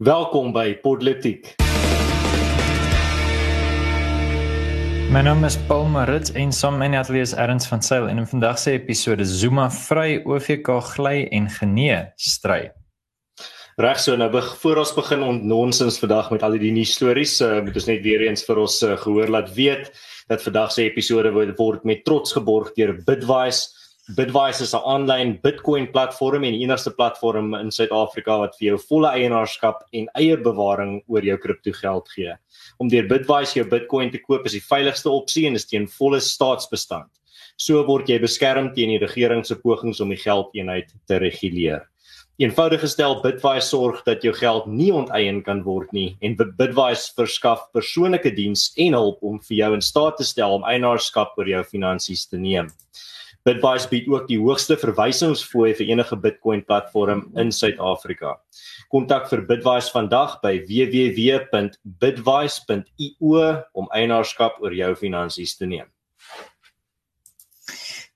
Welkom by Politiek. My naam is Paul Marits en saam met my atlees Erns van Sail en in vandag se episode Zuma vry OVK gly en genee stry. Reg so nou voor ons begin ontnonsens vandag met al die nuus stories, uh, moet ons net weer eens vir ons uh, gehoor laat weet dat vandag se episode word met trots geborg deur Bitwise Bitwise is 'n aanlyn Bitcoin platform en die enigste platform in Suid-Afrika wat vir jou volle eienaarskap en eie bewaring oor jou kriptogeld gee. Om deur Bitwise jou Bitcoin te koop is die veiligigste opsie en is teen volle staatsbestand. So word jy beskerm teen die regering se pogings om die geldeenheid te reguleer. Eenvoudig gestel, Bitwise sorg dat jou geld nie onteien kan word nie en Bitwise verskaf persoonlike diens en hulp om vir jou in staat te stel om eienaarskap oor jou finansies te neem. Bitwise bied ook die hoogste verwysingsfooi vir enige Bitcoin platform in Suid-Afrika. Kontak vir Bitwise vandag by www.bitwise.io om eienaarskap oor jou finansies te neem.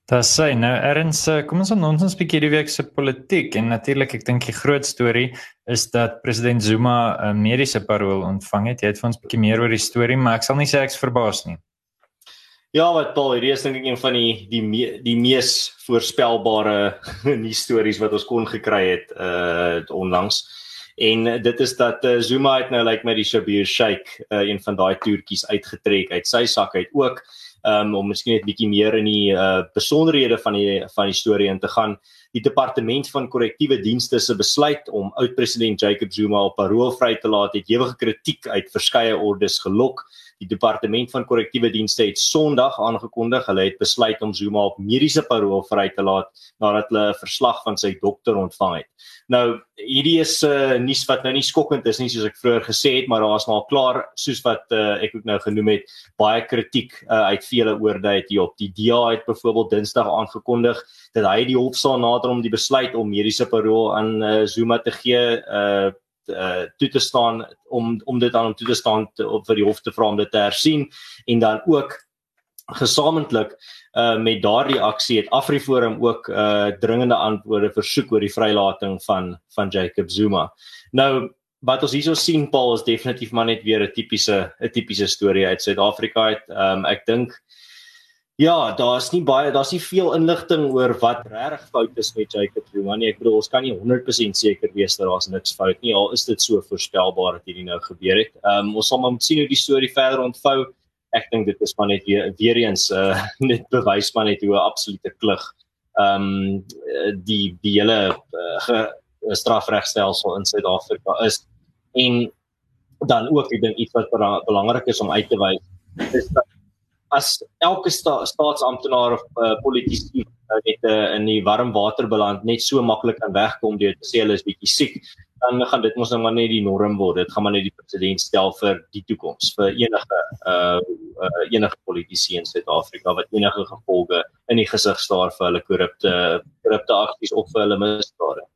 Dit sê nou erns kom ons aan ons 'n bietjie die week se politiek en natuurlik ek dink die groot storie is dat president Zuma 'n mediese parol ontvang het. Jy het vir ons 'n bietjie meer oor die storie, maar ek sal nie sê ek's verbaas nie. Ja, wat Paul, hierdie is dink ek een van die die me, die mees voorspelbare nuus stories wat ons kon gekry het uh onlangs. En dit is dat uh, Zuma het nou lyk like met die Shabir Sheikh uh, een van daai toertjies uitgetrek uit sy sak uit ook um, om miskien net bietjie meer in die uh besonderhede van die van die storie in te gaan. Die departement van korrektiewe dienste se besluit om oud-president Jacob Zuma op parol vry te laat het ewige kritiek uit verskeie ordes gelok. Die departement van korrektiewe dienste het Sondag aangekondig hulle het besluit om Zuma op mediese parol vry te laat nadat hulle 'n verslag van sy dokter ontvang het. Nou, hierdie is 'n uh, nuus wat nou nie skokkend is nie soos ek vroeër gesê het, maar daar is maar klaar soos wat uh, ek ook nou genoem het, baie kritiek uh, uit vele oorde uit hier op. Die DA het byvoorbeeld Dinsdag aangekondig dat hy die hof sal nader om die besluit om mediese parol aan uh, Zuma te gee uh uh toe te staan om om dit aan hom toe te staan te, op vir die hof te vra om dit te hersien en dan ook gesamentlik uh met daardie aksie het Afriforum ook uh dringende antwoorde versoek oor die vrylating van van Jacob Zuma. Nou wat ons hierso sien Paul is definitief maar net weer 'n tipiese 'n tipiese storie uit Suid-Afrika uit. Um ek dink Ja, daar's nie baie, daar's nie veel inligting oor wat regtig fout is met Jacob Zuma nie. Ek bedoel, ons kan nie 100% seker wees dat daar's niks fout nie. Al is dit so voorspelbaar dat hierdie nou gebeur het. Ehm um, ons sal maar moet sien hoe die storie verder ontvou. Ek dink dit is maar net weer weer eens uh net bewys maar net hoe 'n absolute klug ehm um, die die hele uh, strafregstelsel in Suid-Afrika is. En dan ook ek dink iets wat belangrik is om uit te wys is dat as elke sta staatsamptenaar of uh, politikus uh, net uh, in die warm water beland net so maklik kan wegkom deur te sê hulle is bietjie siek dan gaan dit mos nou maar net die norm word. Dit gaan maar net die president stel vir die toekoms vir enige uh, uh enige politici in Suid-Afrika wat enige gevolge in die gesig staar vir hulle korrupte korrupte aksies of vir hulle misdade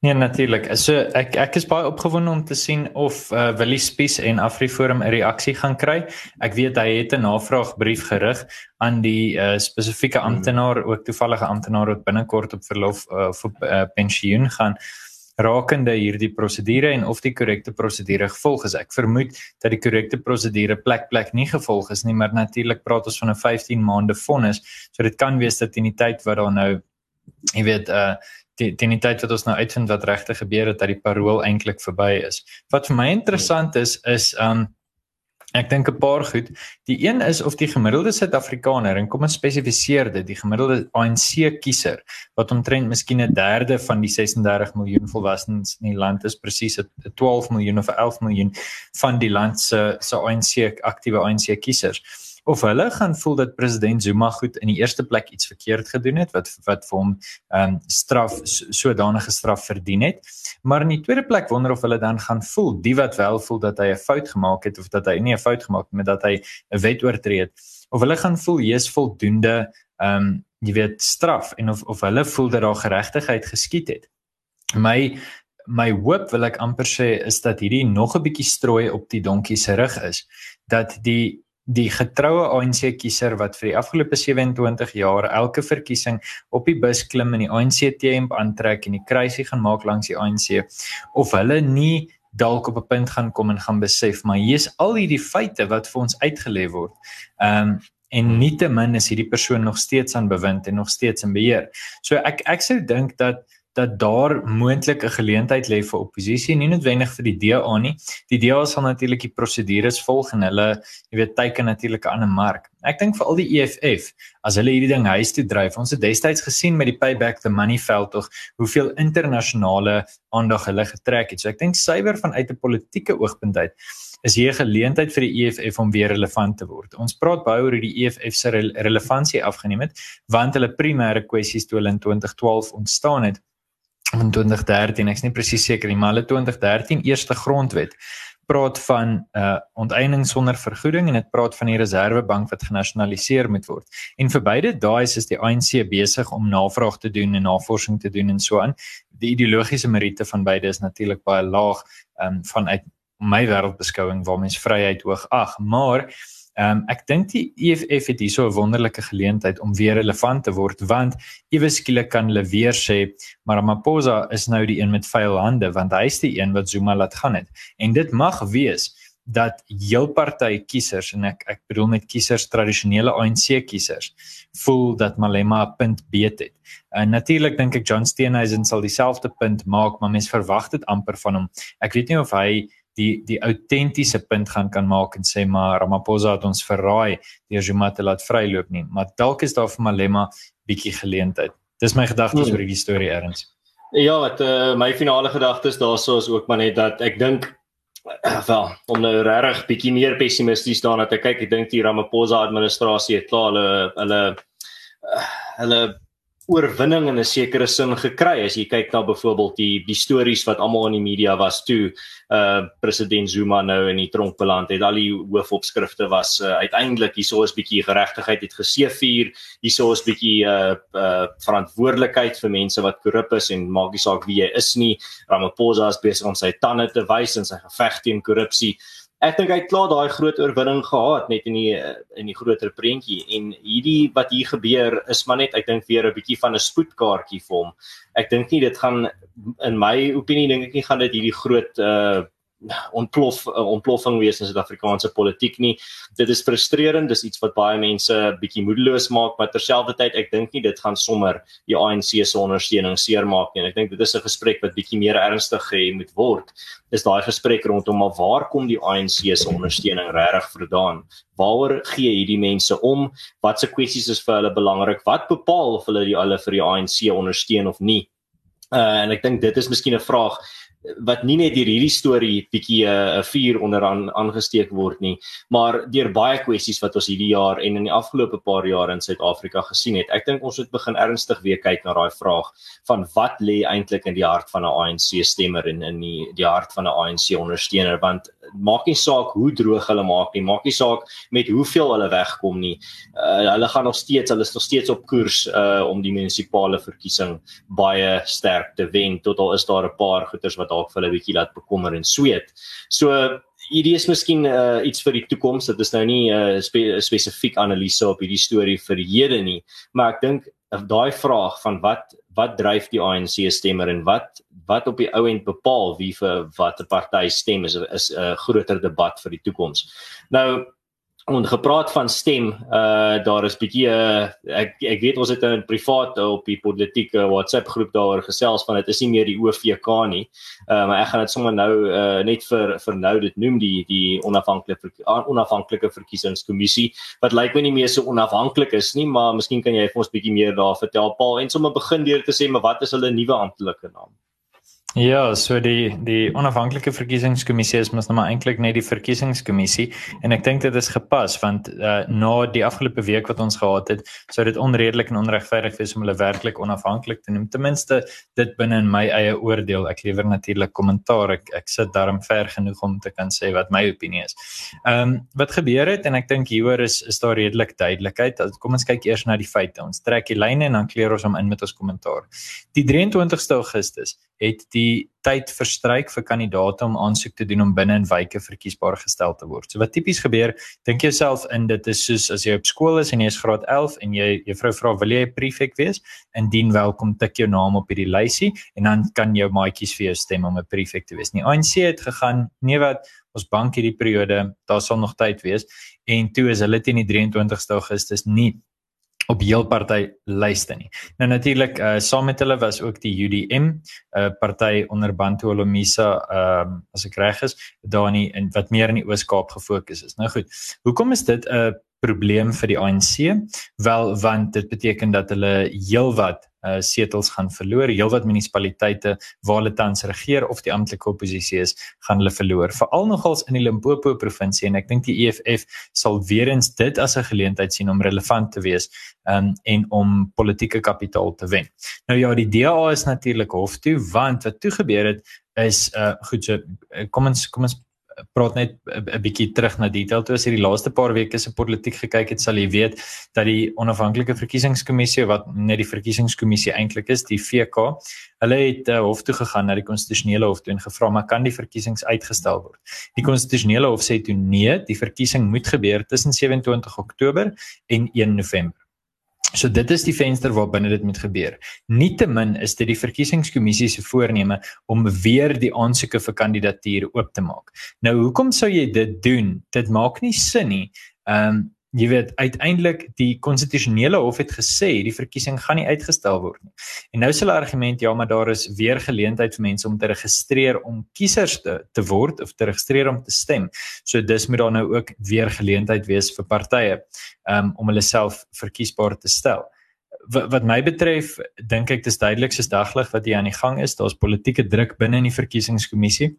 Nee natuurlik. So ek ek is baie opgewonde om te sien of uh, Willie Spies en Afriforum 'n reaksie gaan kry. Ek weet hy het 'n navraagbrief gerig aan die uh, spesifieke hmm. amptenaar, ook toevallige amptenaar wat binnekort op verlof uh, of op uh, pensioen gaan rakende hierdie prosedure en of die korrekte prosedure gevolg is. Ek vermoed dat die korrekte prosedure plek plek nie gevolg is nie, maar natuurlik praat ons van 'n 15 maande vonnis. So dit kan wees dat in die tyd wat daar nou jy weet uh die die tyd wat ons nou uitvind wat regtig gebeur het dat die parol eintlik verby is. Wat vir my interessant is is um ek dink 'n paar goed. Die een is of die gemiddelde Suid-Afrikaner en kom ons spesifiseer dit, die gemiddelde ANC kiezer wat omtrent miskien 'n derde van die 36 miljoen volwassenes in die land is presies 'n 12 miljoen of 11 miljoen van die land se se ANC aktiewe ANC kiesers of hulle gaan voel dat president Zuma goed in die eerste plek iets verkeerd gedoen het wat wat vir hom ehm um, straf sodanige straf verdien het. Maar in die tweede plek wonder of hulle dan gaan voel die wat wel voel dat hy 'n fout gemaak het of dat hy nie 'n fout gemaak het maar dat hy 'n wet oortree het of hulle gaan voel hy is voldoende ehm um, jy weet straf en of of hulle voel dat daar geregtigheid geskied het. My my hoop wil ek amper sê is dat hierdie nog 'n bietjie strooi op die donkie se rug is dat die die getroue ANC kiezer wat vir die afgelope 27 jaar elke verkiesing op die bus klim en die ANC T-hemp aantrek en die kruisie gaan maak langs die ANC of hulle nie dalk op 'n punt gaan kom en gaan besef maar hier's al hierdie feite wat vir ons uitgelê word. Ehm um, en nietemin is hierdie persoon nog steeds aan bewind en nog steeds in beheer. So ek ek sou dink dat dat daar moontlik 'n geleentheid lê vir oppositie nie noodwendig vir die DA nie. Die DA sal natuurlik die prosedures volg en hulle, jy weet, teiken natuurlik aan 'n mark. Ek dink vir al die EFF, as hulle hierdie ding huis toe dryf, ons het destyds gesien met die payback the money veld tog hoeveel internasionale aandag hulle getrek het. So ek dink suiwer vanuit 'n politieke oogpunt uit is hier 'n geleentheid vir die EFF om weer relevant te word. Ons praat baie oor hoe die EFF se relevantie afgeneem het, want hulle primêre kwessies toe hulle in 2012 ontstaan het in 2013 ek's nie presies seker nie maar hulle 2013 eerste grondwet praat van uh onteiening sonder vergoeding en dit praat van die reservebank wat genasionaliseer moet word. En vir beide daai is die ANC besig om navraag te doen en navorsing te doen en so aan. Die ideologiese meriete van beide is natuurlik baie laag um vanuit my wêreldbeskouing waar mens vryheid hoog ag, maar Ehm um, ek dink die EFF het hierso 'n wonderlike geleentheid om weer relevant te word want ewe skielik kan hulle weer sê maar Ramaphosa is nou die een met vuil hande want hy's die een wat Zuma laat gaan het. En dit mag wees dat heel party kiesers en ek ek bedoel met kiesers tradisionele ANC kiesers voel dat Malema 'n punt beet het. En natuurlik dink ek John Steenhuisen sal dieselfde punt maak, maar mense verwag dit amper van hom. Ek weet nie of hy die die autentiese punt gaan kan maak en sê maar Ramaphosa het ons verraai deur Zuma te laat vryloop nie maar dalk is daar vir Malema bietjie geleentheid dis my gedagtes hmm. oor hierdie storie erns ja wat uh, my finale gedagtes daarso is ook maar net dat ek dink uh, wel om nou regtig bietjie meer pessimisties daarna te kyk ek dink die Ramaphosa administrasie het klaar hulle hulle uh, hulle oorwinning in 'n sekere sin gekry. As jy kyk na byvoorbeeld die die stories wat almal in die media was toe uh president Zuma nou in die tronk beland het al die hoofopskrifte was uh, uiteindelik hierso is bietjie geregtigheid het geseëvier. Hierso is bietjie uh uh verantwoordelikheid vir mense wat korrup is en maak nie saak wie jy is nie. Ramaphosa is besig om sy tande te wys in sy geveg teen korrupsie ek dink hy het klaar daai groot oorwinning gehad net in die in die groter prentjie en hierdie wat hier gebeur is maar net ek dink weer 'n bietjie van 'n spoedkaartjie vir hom. Ek dink nie dit gaan in my opinie dink ek nie gaan dit hierdie groot uh ontplof uh, ontploffing wees in Suid-Afrikaanse politiek nie. Dit is frustrerend, dis iets wat baie mense bietjie moedeloos maak, maar terselfdertyd ek dink nie dit gaan sommer die ANC se ondersteuning seermaak nie. Ek dink dit is 'n gesprek wat bietjie meer ernstig gehê moet word. Is daai gesprek rondom maar waar kom die ANC se ondersteuning regtig vandaan? Waaroor gee hierdie mense om? Watse kwessies is vir hulle belangrik? Wat bepaal of hulle die alle vir die ANC ondersteun of nie? Uh, en ek dink dit is miskien 'n vraag wat nie net deur hierdie storie bietjie eh, 'n uh, vuur onderaan aangesteek word nie, maar deur baie kwessies wat ons hierdie jaar en in die afgelope paar jaar in Suid-Afrika gesien het. Ek dink ons moet begin ernstig weer kyk na daai vraag van wat lê eintlik in die hart van 'n ANC stemmer en in die die hart van 'n ANC ondersteuner want maak nie saak hoe droog hulle maak nie, maak nie saak met hoeveel hulle wegkom nie. Uh, hulle gaan nog steeds, hulle is nog steeds op koers uh om die munisipale verkiesing baie sterk te wen tot al is daar 'n paar goeters wat dalk vir hulle bietjie laat bekommer en sweet. So hierdie is miskien uh, iets vir die toekoms. Dit is nou nie 'n uh, spe spesifiek analise op hierdie storie vir hede nie, maar ek dink uh, daai vraag van wat wat dryf die ANC stemmer en wat wat op die ou end bepaal wie vir watter party stem is is 'n uh, groter debat vir die toekoms. Nou En gepraat van stem, uh daar is bietjie uh, ek ek weet ons het 'n privaat uh, op die politieke WhatsApp groep daaroor gesels van dit is nie meer die OVK nie. Uh maar ek gaan dit sommer nou uh net vir vir nou dit noem die die onafhanklike onafhanklike verkiesingskommissie wat lyk my nie meer so onafhanklik is nie, maar miskien kan jy vir ons bietjie meer daar vertel Paul en sommer begin deur te sê maar wat is hulle nuwe amptelike naam? Ja, so die die onafhanklike verkiesingskommissie is mos nou maar eintlik net die verkiesingskommissie en ek dink dit is gepas want uh, na die afgelope week wat ons gehad het, sou dit onredelik en onregverdig wees om hulle werklik onafhanklik te noem. Ten minste dit binne in my eie oordeel. Ek lewer natuurlik kommentaar. Ek ek sit daarom ver genoeg om te kan sê wat my opinie is. Ehm um, wat gebeur het en ek dink hieroor is is daar redelik duidelikheid. Kom ons kyk eers na die feite. Ons trek die lyne en dan kleur ons hom in met ons kommentaar. Die 23ste Augustus het die tyd verstryk vir kandidaate om aansoek te doen om binne in wyke verkiesbaar gestel te word. So wat tipies gebeur, dink jouself in dit is soos as jy op skool is en jy is graad 11 en jy juffrou vra wil jy 'n prefek wees? Indien welkom tik jou naam op hierdie lysie en dan kan jou maatjies vir jou stem om 'n prefek te wees. Die ANC het gegaan, nee wat ons bank hierdie periode, daar sal nog tyd wees en toe is hulle teen die 23ste Augustus nie op heel party lyste nie. Nou natuurlik uh saam met hulle was ook die UDM, 'n uh, party onder Bantu Olomisa, ehm uh, as ek reg is, daar in wat meer in die Oos-Kaap gefokus is. Nou goed. Hoekom is dit 'n uh, probleem vir die ANC? Wel want dit beteken dat hulle heelwat uh setels gaan verloor. Heelwat munisipaliteite waar hulle tans regeer of die amptelike oppositie is, gaan hulle verloor. Veral nogals in die Limpopo provinsie en ek dink die EFF sal weer eens dit as 'n geleentheid sien om relevant te wees um en om politieke kapitaal te wen. Nou ja, die DA is natuurlik hof toe want wat toe gebeur het is uh goed so kom ons kom ons praat net 'n bietjie terug na detail toe. As jy die laaste paar weke se politiek gekyk het sal jy weet dat die onafhanklike verkiesingskommissie wat net die verkiesingskommissie eintlik is die VK hulle het uh, hof toe gegaan na die konstitusionele hof toe en gevra maar kan die verkiesings uitgestel word? Die konstitusionele hof sê toe nee die verkiesing moet gebeur tussen 27 Oktober en 1 November So dit is die venster waar binne dit moet gebeur. Nietemin is dit die verkiesingskommissie se voorneme om weer die aansoeke vir kandidatuur oop te maak. Nou hoekom sou jy dit doen? Dit maak nie sin nie. Ehm um, jy weet uiteindelik die konstitusionele hof het gesê die verkiesing gaan nie uitgestel word nie. En nou is hulle argument ja, maar daar is weer geleentheid vir mense om te registreer om kiesers te te word of te registreer om te stem. So dis moet daar nou ook weer geleentheid wees vir partye um, om hulle self verkiesbaar te stel. Wat, wat my betref, dink ek dis duidelik soos daglig wat hier aan die gang is. Daar's politieke druk binne in die verkiesingskommissie.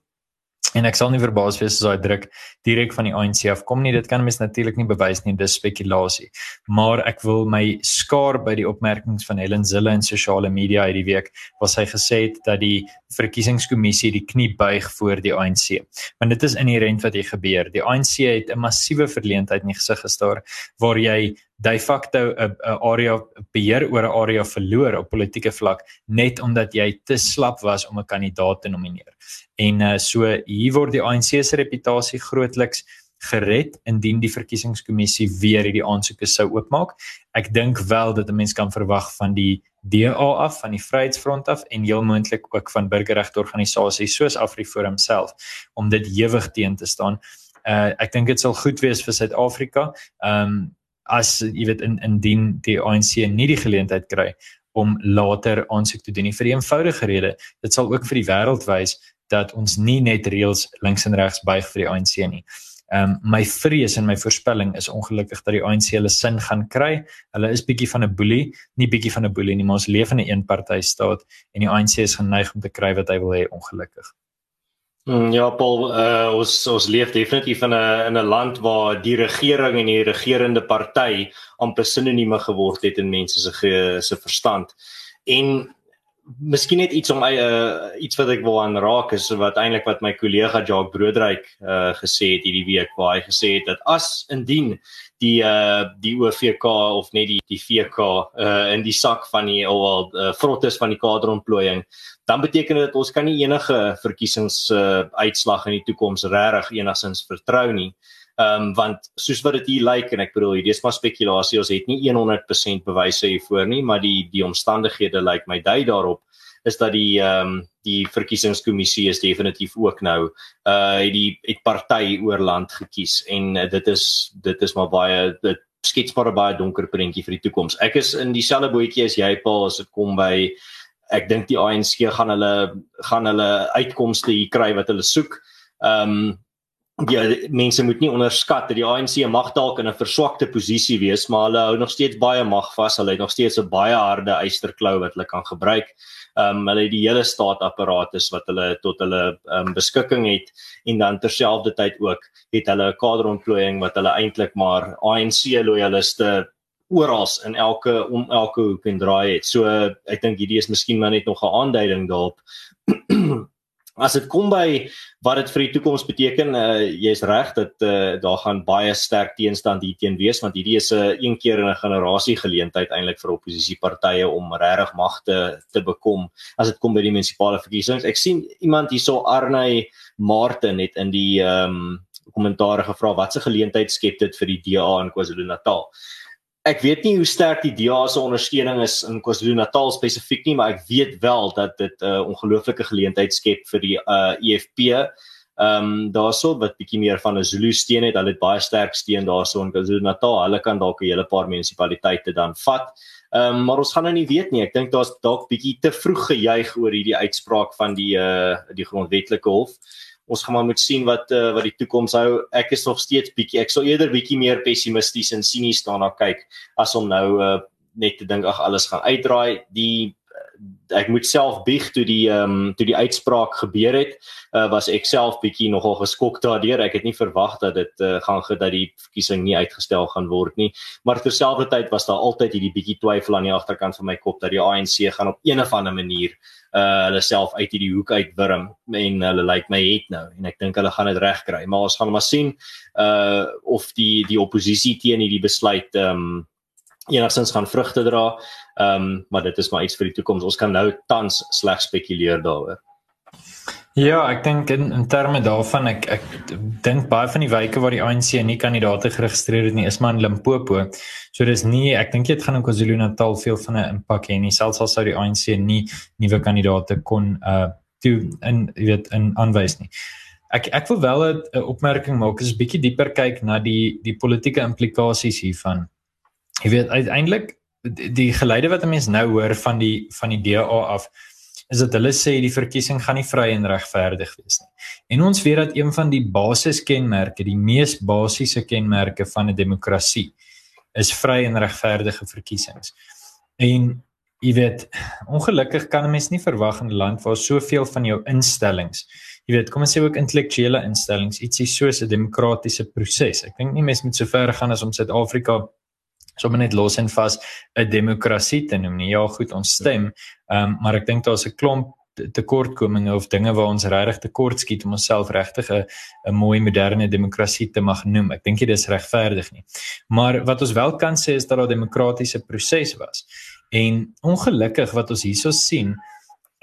En ek sal nie verbaas wees as daai druk direk van die ANC afkom nie. Dit kan mens natuurlik nie bewys nie, dis spekulasie. Maar ek wil my skaar by die opmerkings van Helen Zille in sosiale media hierdie week waar sy gesê het dat die verkiesingskommissie die knie buig voor die ANC. Want dit is inherënt wat hier gebeur. Die ANC het 'n massiewe verleentheid in die gesig gestaar waar jy de facto 'n area beheer oor 'n area verloor op politieke vlak net omdat jy te slap was om 'n kandidaat te nomineer. En uh, so hier word die ANC se reputasie grootliks gered indien die verkiesingskommissie weer hierdie aansoeke sou oopmaak. Ek dink wel dat 'n mens kan verwag van die DA af, van die Vryheidsfront af en heel moontlik ook van burgerregteorganisasies soos AfriForum self om dit ewig teen te staan. Uh ek dink dit sal goed wees vir Suid-Afrika. Um as jy weet in indien die ANC nie die geleentheid kry om later aansoek te doen nie vir 'n eenvoudige rede. Dit sal ook vir die wêreld wys dat ons nie net reëls links en regs buig vir die ANC nie. Ehm um, my vrees en my voorspelling is ongelukkig dat die ANC hulle sin gaan kry. Hulle is bietjie van 'n boelie, nie bietjie van 'n boelie nie, maar ons leef in 'n eenpartytjie staat en die ANC is geneig om te kry wat hy wil hê ongelukkig. Mm, ja, Paul, uh, ons ons leef definitief in 'n in 'n land waar die regering en die regerende party amper sinonieme geword het in mense se se verstand. En miskien net iets om uh, iets wat ek wil aanraak is wat eintlik wat my kollega Jacques Broodryk uh, gesê het hierdie week waar hy gesê het dat as indien die uh, die OVK of net die die VK uh, in die sak van die alwel uh, frottes van die kaderontplooiing dan beteken dit ons kan nie enige verkiesings uh, uitslag in die toekoms regtig enigsins vertrou nie. Ehm um, want soos wat dit hier lyk en ek bedoel hier dis maar spekulasie ons het nie 100% bewyse hiervoor nie maar die die omstandighede lyk my dui daarop is dat die ehm um, die verkiesingskommissie is definitief ook nou uh het die het party oor land gekies en uh, dit is dit is maar baie dit skets maar 'n baie donker prentjie vir die toekoms. Ek is in dieselfde bootjie as jy Paul as dit kom by ek dink die ANC gaan hulle gaan hulle uitkomste hier kry wat hulle soek. Ehm um, ja mense moet nie onderskat dat die ANC mag dalk in 'n verswakte posisie wees maar hulle hou nog steeds baie mag vas. Hulle het nog steeds 'n baie harde eysterklou wat hulle kan gebruik. Ehm um, hulle het die hele staatapparatus wat hulle tot hulle ehm um, beskikking het en dan terselfdertyd ook het hulle 'n kaderontplooiing wat hulle eintlik maar ANC loyaliste oral in elke om elke hoek en draai het. So ek dink hierdie is miskien maar net nog 'n aanduiding daarop as dit kom by wat dit vir die toekoms beteken, uh, jy's reg dat uh, daar gaan baie sterk teenstand hierteen wees want hierdie is 'n uh, een keer in 'n generasie geleentheid eintlik vir oppositiepartye om regtig magte te bekom as dit kom by die munisipale verkiesings. Ek sien iemand hierso Arney Martin het in die ehm um, kommentaar gevra wat se geleentheid skep dit vir die DA in KwaZulu-Natal ek weet nie hoe sterk die DA se ondersteuning is in KwaZulu-Natal spesifiek nie, maar ek weet wel dat dit 'n uh, ongelooflike geleentheid skep vir die uh, EFP. Ehm um, daarso wat bietjie meer van 'n Zulu steun het, hulle het baie sterk steun daarso in KwaZulu-Natal. Hulle kan dalk 'n hele paar munisipaliteite dan vat. Ehm um, maar ons gaan nou nie weet nie. Ek dink daar's dalk bietjie te vroeg gejuig oor hierdie uitspraak van die uh, die grondwetlike hof ons gaan maar moet sien wat uh, wat die toekoms hou. Ek is nog steeds bietjie ek sou eerder bietjie meer pessimisties en sinies daarna kyk as om nou uh, net te dink ag alles gaan uitdraai. Die ek moet self bieg toe die ehm um, toe die uitspraak gebeur het, uh, was ek self bietjie nogal geskok daardeur. Ek het nie verwag dat dit uh, gaan dat die verkiesing nie uitgestel gaan word nie. Maar terselfdertyd was daar altyd hierdie bietjie twyfel aan die agterkant van my kop dat die ANC gaan op een of ander manier uh hulle self uit hierdie hoek uitwurm en hulle lyk like my het nou en ek dink hulle gaan dit regkry maar ons gaan maar sien uh of die die oppositie teen hierdie besluit um enigstens gaan vrugte dra um maar dit is maar iets vir die toekoms ons kan nou tans slegs spekuleer daaroor Ja, ek dink in in terme daarvan ek ek dink baie van die wyke waar die ANC nie kandidaate geregistreer het nie is maar in Limpopo. So dis nie ek dink dit gaan in KwaZulu-Natal veel van 'n impak hê nie. Selfs al sou die ANC nie nuwe kandidaate kon uh toe in jy weet in aanwys nie. Ek ek wil wel 'n opmerking maak, is 'n bietjie dieper kyk na die die politieke implikasies hiervan. Jy weet uiteindelik die, geleide wat 'n mens nou hoor van die van die DA af is dat hulle sê die verkiesing gaan nie vry en regverdig wees nie. En ons weet dat een van die basiskenmerke, die mees basiese kenmerke van 'n demokrasie is vry en regverdige verkiesings. En jy weet, ongelukkig kan 'n mens nie verwag in 'n land waar soveel van jou instellings, jy weet, kom ons sê ook intellektuele instellings, ietsie soos 'n demokratiese proses. Ek dink nie mense moet so ver gaan as om Suid-Afrika sommer net los en vas 'n demokrasie te noem nie. Ja, goed, ons stem, um, maar ek dink daar's 'n klomp tekortkominge of dinge waar ons regtig tekort skiet om onsself regtig 'n mooi moderne demokrasie te mag noem. Ek dink dit is regverdig nie. Maar wat ons wel kan sê is dat daar 'n demokratiese proses was. En ongelukkig wat ons hierso sien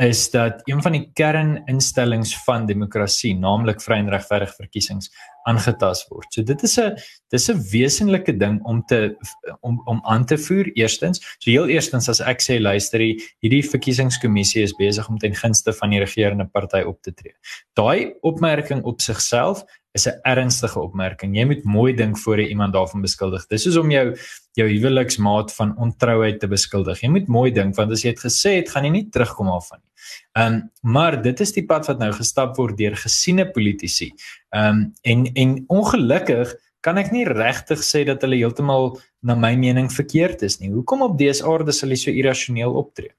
is dat een van die kerninstellings van demokrasie, naamlik vry en regverdige verkiesings, aangetast word. So dit is 'n dis 'n wesenlike ding om te om om aan te voer eerstens. So heel eerstens as ek sê luister, hierdie verkiesingskommissie is besig om ten gunste van die regerende party op te tree. Daai opmerking op sigself is 'n ernstige opmerking. Jy moet mooi dink voor jy iemand daarvan beskuldig. Dis soos om jou jou huweliksmaat van ontrouheid te beskuldig. Jy moet mooi dink want as jy dit gesê het, gaan jy nie terugkom af van nie. Ehm um, maar dit is die pad wat nou gestap word deur gesiene politici. Ehm um, en en ongelukkig kan ek nie regtig sê dat hulle heeltemal na my mening verkeerd is nie. Hoekom op dese aarde sal hulle so irrasioneel optree?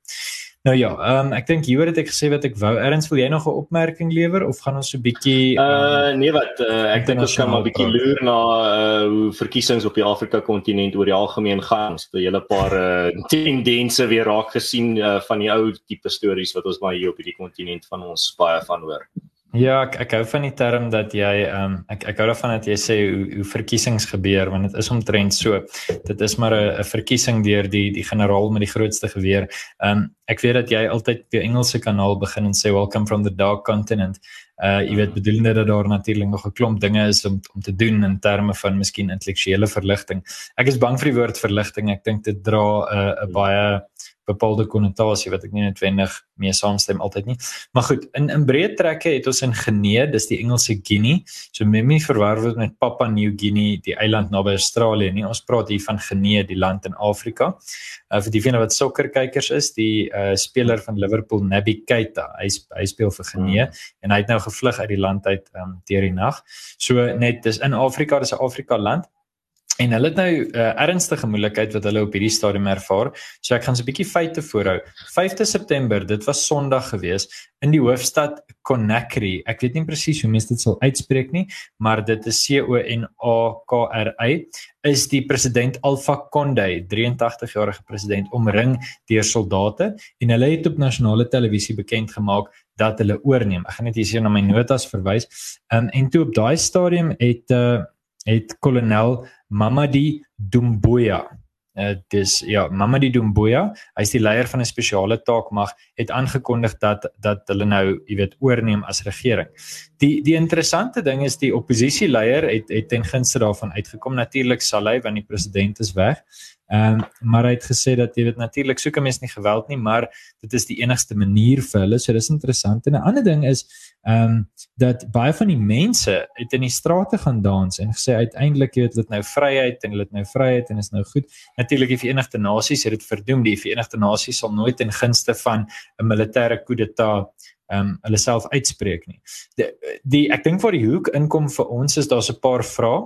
Nou ja, ehm um, ek dink hieroor het ek gesê wat ek wou. Erns, wil jy nog 'n opmerking lewer of gaan ons so 'n bietjie um, uh nee wat uh, ek dink ons kan maar 'n bietjie loer na uh hoe verkiesings op die Afrika kontinent oor die algemeen gaan. Ons het 'n hele paar uh tendense weer raak gesien uh, van die ou tipe stories wat ons maar hier op hierdie kontinent van ons baie van hoor. Ja, ek ek hou van die term dat jy ehm um, ek ek hou daarvan dat jy sê hoe hoe verkiesings gebeur want dit is omtrent so. Dit is maar 'n 'n verkiesing deur die die generaal met die grootste geweer. Ehm um, ek weet dat jy altyd op die Engelse kanaal begin en sê welcome from the dark continent. Uh jy weet bedoelende dat daar natuurlik nog 'n klomp dinge is om om te doen in terme van miskien intellektuele verligting. Ek is bang vir die woord verligting. Ek dink dit dra 'n uh, 'n baie bepaalde konnotasie wat ek nie noodwendig mee saamstem altyd nie. Maar goed, in in breë trekke het ons in Genee, dis die Engelse Guinea. So memie verwar word met Papua New Guinea, die eiland naby Australië nie. Ons praat hier van Genee, die land in Afrika. Uh, vir die van wat sokkerkykers is, die uh, speler van Liverpool, Naby Keita, hy hy speel vir Genee hmm. en hy het nou gevlug uit die land uit um, deur die nag. So net dis in Afrika, dis 'n Afrika land. En hulle het nou 'n uh, eh, ernstige moeilikheid wat hulle op hierdie stadium ervaar. So ek gaan so 'n bietjie feite voorhou. 5de September, dit was Sondag gewees in die hoofstad Conakry. Ek weet nie presies hoe mense dit sal uitspreek nie, maar dit is C O N A K R Y. Is die president Alpha Condé, 83-jarige president, omring deur soldate en hulle het op nasionale televisie bekend gemaak dat hulle oorneem. Ek gaan net hier na my notas verwys. Um, en toe op daai stadium het uh, het kolonel Mamadi Dumbuya Uh, dis ja, Mamadi Doumbouya, hy's die leier van 'n spesiale taakmag, het aangekondig dat dat hulle nou, jy weet, oorneem as regering. Die die interessante ding is die oppositieleier het het ten gunste daarvan uitgekom. Natuurlik sal hy want die president is weg. Ehm um, maar hy het gesê dat jy weet natuurlik soek 'n mens nie geweld nie, maar dit is die enigste manier vir hulle. So dis interessant. En 'n ander ding is ehm um, dat baie van die mense het in die strate gaan dans en gesê uiteindelik jy weet dit nou vryheid en dit nou vryheid en is nou goed. Natuurlik die Verenigde Nasies het dit verdoem. Die Verenigde Nasies sal nooit in gunste van 'n militêre coup d'état ehm um, hulle self uitspreek nie. Die, die ek dink vir die hoek inkom vir ons is daar's 'n paar vrae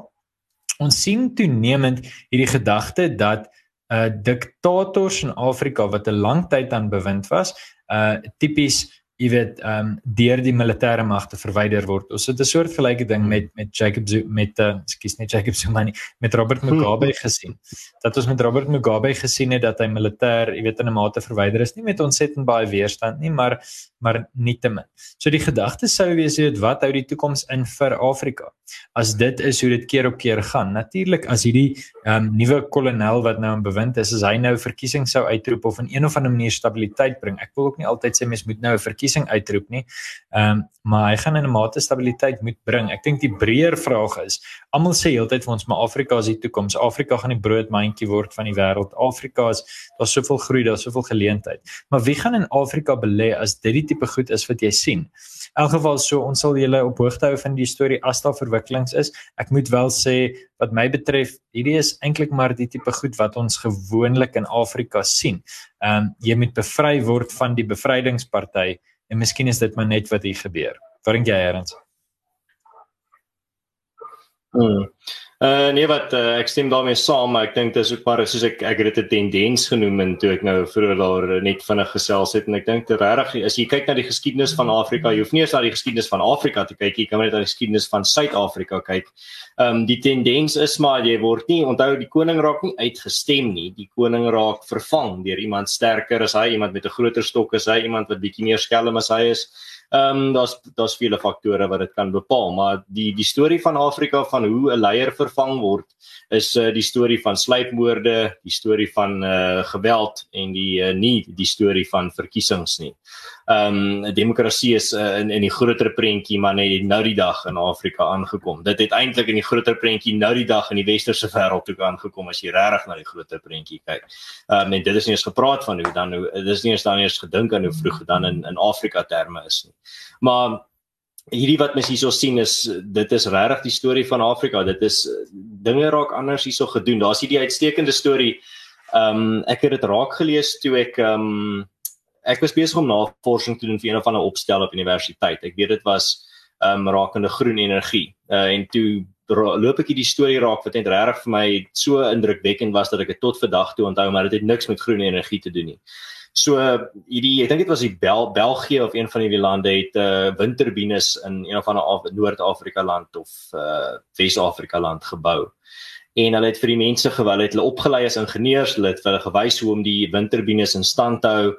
ons sien toenemend hierdie gedagte dat uh diktators in Afrika wat 'n lang tyd aan bewind was, uh tipies jy weet ehm um, deur die militêre magte verwyder word. Ons het 'n soort gelyke ding hmm. met met Jacob Zuma met uh skus net Jacob Zuma nie met Robert Mugabe gesien. Dat ons met Robert Mugabe gesien het dat hy militêr, jy weet in 'n mate verwyder is, nie met ontsettend baie weerstand nie, maar maar nietemin. So die gedagte sou wees jy weet wat hou die toekoms in vir Afrika? As dit is hoe dit keer op keer gaan. Natuurlik as hierdie ehm um, nuwe kolonel wat nou in bewind is, as hy nou verkiesing sou uitroep of in een of ander manier stabiliteit bring. Ek wil ook nie altyd sê mens moet nou 'n verkiesing uitroep nie. Ehm um, maar hy gaan in 'n mate stabiliteit moet bring. Ek dink die breër vraag is, almal sê heeltyd vir ons maar Afrika is die toekoms. Afrika gaan die broodmandjie word van die wêreld. Afrika is daar's soveel groei, daar's soveel geleentheid. Maar wie gaan in Afrika belê as dit die tipe goed is wat jy sien? In elk geval so ons sal julle op hoogte hou van die storie as daar verwikkelings is. Ek moet wel sê wat my betref, hierdie is eintlik maar die tipe goed wat ons gewoonlik in Afrika sien. Ehm um, jy moet bevry word van die bevrydingsparty en miskien is dit maar net wat hier gebeur. Wat dink jy, Erns? Mm. Uh nee wat uh, ek stem daarmee saam, ek dink dis ook maar soos ek ek het dit 'n tendens genoem en toe ek nou vroeër daar net vinnig gesels het en ek dink dit regtig as jy kyk na die geskiedenis van Afrika, jy hoef nie eens na die geskiedenis van Afrika te kyk, jy kan net na die geskiedenis van Suid-Afrika kyk. Um die tendens is maar jy word nie onthou die koning raak nie uitgestem nie. Die koning raak vervang deur iemand sterker as hy, iemand met 'n groter stok as hy, iemand wat bietjie meer skelm as hy is. Ehm um, daar's daar's vele faktore wat dit kan bepaal, maar die die storie van Afrika van hoe 'n leier vervang word is uh, die storie van sluipmoorde, die storie van uh, geweld en die uh, nie die storie van verkiesings nie. Ehm um, demokrasie is uh, in in die groter prentjie maar net nou die dag in Afrika aangekom. Dit het eintlik in die groter prentjie nou die dag in die westerse wêreld toe aangekom as jy regtig na die groter prentjie kyk. Ehm um, en dit is nie eens gepraat van hoe dan hoe dis nie eens dan eers gedink aan hoe vroeg dan in in Afrika terme is nie. Maar hierdie wat mens hierso sien is dit is regtig die storie van Afrika. Dit is dinge raak anders hierso gedoen. Daar's hierdie uitstekende storie. Ehm um, ek het dit raak gelees toe ek ehm um, ek was besig om navorsing te doen vir een of ander opstel op universiteit. Ek weet dit was um, rakende groen energie. Uh en toe loop ek hierdie storie raak wat net regtig vir my so indrukwekkend was dat ek dit tot vandag toe onthou, maar dit het niks met groen energie te doen nie. So hierdie ek dink dit was die Bel België of een van die lande het uh windturbines in een of ander Noord-Afrika land of uh Wes-Afrika land gebou. En hulle het vir die mense gewil het hulle opgelei as ingenieurs, hulle het hulle gewys hoe om die windturbines in stand te hou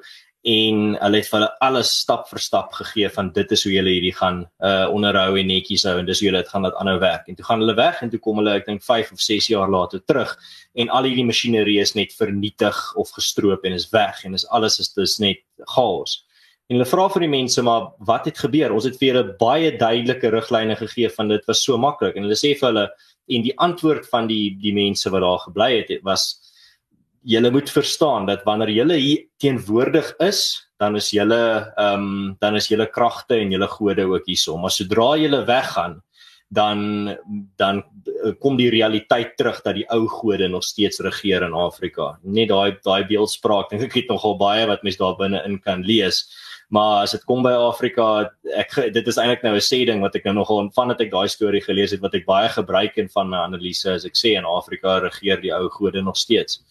en hulle het vir hulle alles stap vir stap gegee van dit is hoe julle hierdie gaan uh onderhou en netjies hou en dis hoe julle dit gaan laat aanhou werk. En toe gaan hulle weg en toe kom hulle ek dink 5 of 6 jaar later terug en al hierdie masjinerie is net vernietig of gestroop en is weg en is alles is dis net chaos. En hulle vra vir die mense maar wat het gebeur? Ons het vir hulle baie duidelike riglyne gegee van dit was so maklik en hulle sê vir hulle en die antwoord van die die mense wat daar gebly het, het was julle moet verstaan dat wanneer julle hier teenwoordig is, dan is julle ehm um, dan is julle kragte en julle gode ook hierso. Maar sodra julle weggaan, dan dan eh, kom die realiteit terug dat die ou gode nog steeds regeer in Afrika. Net daai daai beeldspraak, dink ek het nogal baie wat mense daar binne in kan lees. Maar as dit kom by Afrika, ek dit is eintlik nou 'n sê ding wat ek nou nogal van dat ek daai storie gelees het wat ek baie gebruik in van my analise as ek sê in Afrika regeer die ou gode nog steeds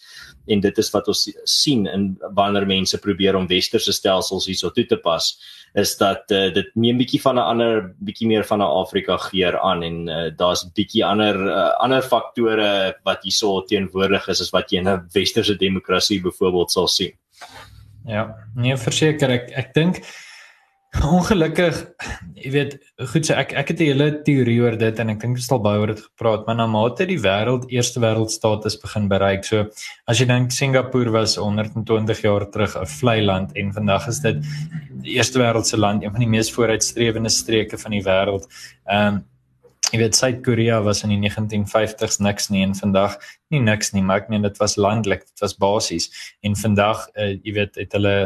en dit is wat ons sien in wanneer mense probeer om westerse stelsels hierso toe te pas is dat uh, dit neem bietjie van 'n ander bietjie meer van 'n Afrika geur aan en uh, daar's bietjie ander uh, ander faktore wat hierso teenwoordig is as wat jy in 'n westerse demokrasie byvoorbeeld sal sien. Ja, nee verseker ek ek dink Ongelukkig, jy weet, goed so ek ek het 'n hele teorie oor dit en ek dink ons het al baie oor dit gepraat, maar na mate die wêreld eerste wêreldstatus begin bereik. So as jy dink Singapore was 120 jaar terug 'n vlei land en vandag is dit die eerste wêreldse land, een van die mees vooruitstrewende streke van die wêreld. Ehm um, jy weet Suid-Korea was in die 1950s niks nie en vandag nie niks nie, maar ek meen dit was landelik, dit was basies en vandag uh, jy weet het hulle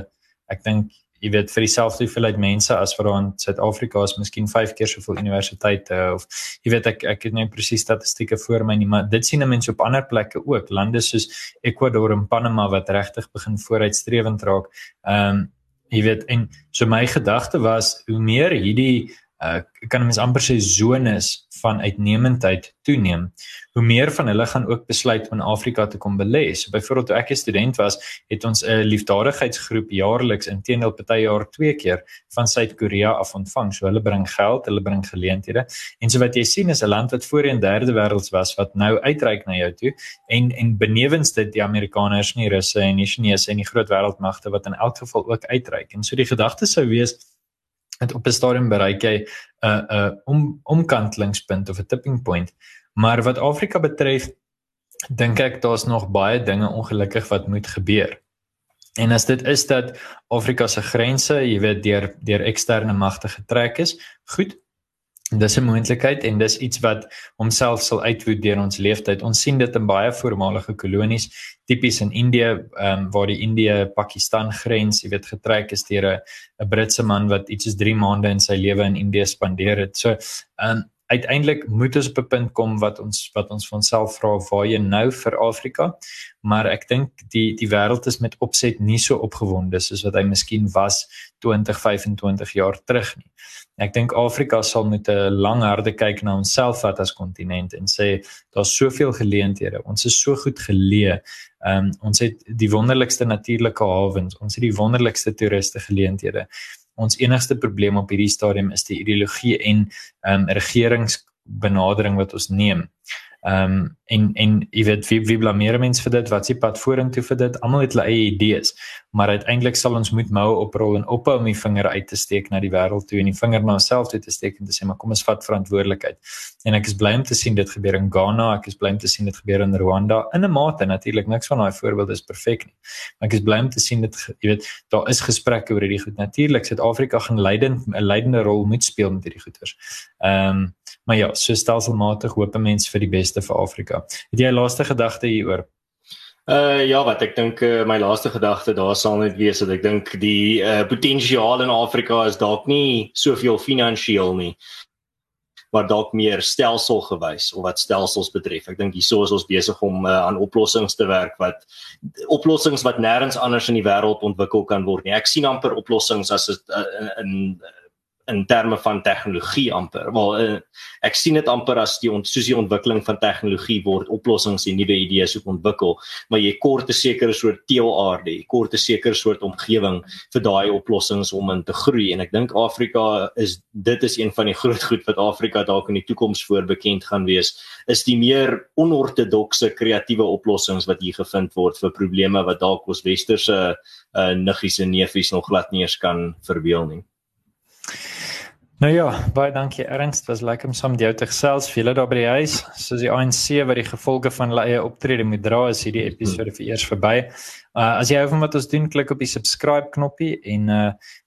ek dink jy weet vir dieselfde hoeveelheid mense as wat in Suid-Afrika is, miskien 5 keer soveel universiteite of jy weet ek ek het nie presies statistieke voor my nie, maar dit sien mense op ander plekke ook, lande soos Ecuador en Panama wat regtig begin vooruitstrewend raak. Ehm um, jy weet en so my gedagte was hoe meer hierdie uh, kan mens amper sê zones van uitnemendheid toeneem, hoe meer van hulle gaan ook besluit om in Afrika te kom belê. So byvoorbeeld toe ek 'n student was, het ons 'n liefdadigheidsgroep jaarliks intedeel party jaar twee keer van Suid-Korea af ontvang. So hulle bring geld, hulle bring geleenthede. En so wat jy sien is 'n land wat voorheen derde wêrelds was wat nou uitreik na jou toe en en benewens dit die Amerikaners, nie Russe en nie Chinese en die groot wêreldmagte wat in elk geval ook uitreik. En so die gedagte sou wees het op 'n stadium bereik jy 'n uh, 'n uh, om omkantelingspunt of 'n tipping point. Maar wat Afrika betref, dink ek daar's nog baie dinge ongelukkig wat moet gebeur. En as dit is dat Afrika se grense, jy weet, deur deur eksterne magte getrek is, goed, dis 'n moontlikheid en dis iets wat homself sal uitwoed deur ons leeftyd. Ons sien dit in baie voormalige kolonies, tipies in Indië, ehm um, waar die Indië-Pakistan grens, jy weet, getrek is deur 'n 'n Britse man wat iets soos 3 maande in sy lewe in Indië spandeer het. So, ehm um, uiteindelik moet ons op 'n punt kom wat ons wat ons vir onsself vra waar jy nou vir Afrika? Maar ek dink die die wêreld is met opset nie so opgewonde soos wat hy miskien was 20 25 jaar terug nie. Ek dink Afrika sal met 'n lang harde kyk na onsself wat as kontinent en sê daar's soveel geleenthede. Ons is so goed geleë. Um, ons het die wonderlikste natuurlike hawens. Ons het die wonderlikste toeriste geleenthede ons enigste probleem op hierdie stadium is die ideologie en ehm um, regeringsbenadering wat ons neem. Ehm um, en en jy weet wie wie blameer mense vir dit? Wat s'ie pad vorentoe vir dit? Almal het hulle eie idees, maar uiteindelik sal ons moet moue oprol en ophou om die vinger uit te steek na die wêreld toe en die vinger na onsself toe te steek en te sê maar kom ons vat verantwoordelikheid. En ek is bly om te sien dit gebeur in Ghana, ek is bly om te sien dit gebeur in Rwanda in 'n mate natuurlik niks van daai voorbeelde is perfek nie. Maar ek is bly om te sien dit jy weet daar is gesprekke oor hierdie goed. Natuurlik Suid-Afrika gaan leidend 'n leidende rol moet speel met hierdie goeters. Ehm um, maar ja, so stelselmatig hoop mense vir die beste vir Afrika. Het jy 'n laaste gedagte hieroor? Uh ja, wat ek dink uh, my laaste gedagte daar sal net wees dat ek dink die uh, potensiaal in Afrika is dalk nie soveel finansiëel nie maar dalk meer stelsel-gewys of wat stelsels betref. Ek dink hieso is ons besig om uh, aan oplossings te werk wat oplossings wat nêrens anders in die wêreld ontwikkel kan word nie. Ek sien amper oplossings as 'n uh, in, in in terme van tegnologie amper. Wel uh, ek sien dit amper as die soos die ontwikkeling van tegnologie word oplossings en nuwe idees ook ontwikkel, maar jy kort 'n sekere soort teelaarde, jy kort 'n sekere soort omgewing vir daai oplossings om in te groei en ek dink Afrika is dit is een van die groot goed wat Afrika dalk in die toekoms voor bekend gaan wees, is die meer onortodokse kreatiewe oplossings wat hier gevind word vir probleme wat dalk ons westerse uh, niggies en neefies nog glad nie eens kan verbeel nie. Nou ja, baie dankie Ernst, was lekker om saam met jou te gesels. Vele daar by die huis, soos die ANC wat die gevolge van hulle eie optrede moet dra, is hierdie episode vir eers verby. Uh as jy hou van wat ons doen, klik op die subscribe knoppie en uh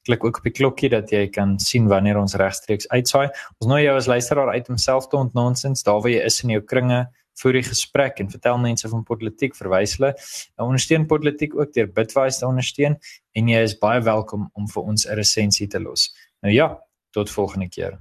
klik ook op die klokkie dat jy kan sien wanneer ons regstreeks uitsaai. Ons nooi jou as luisteraar uit om self te ontnonsens daar waar jy is in jou kringe vir die gesprek en vertel mense van politiek verwys hulle. Nou ondersteun politiek ook deur Bitwise te ondersteun en jy is baie welkom om vir ons 'n resensie te los. Nou ja, tot volgende keer.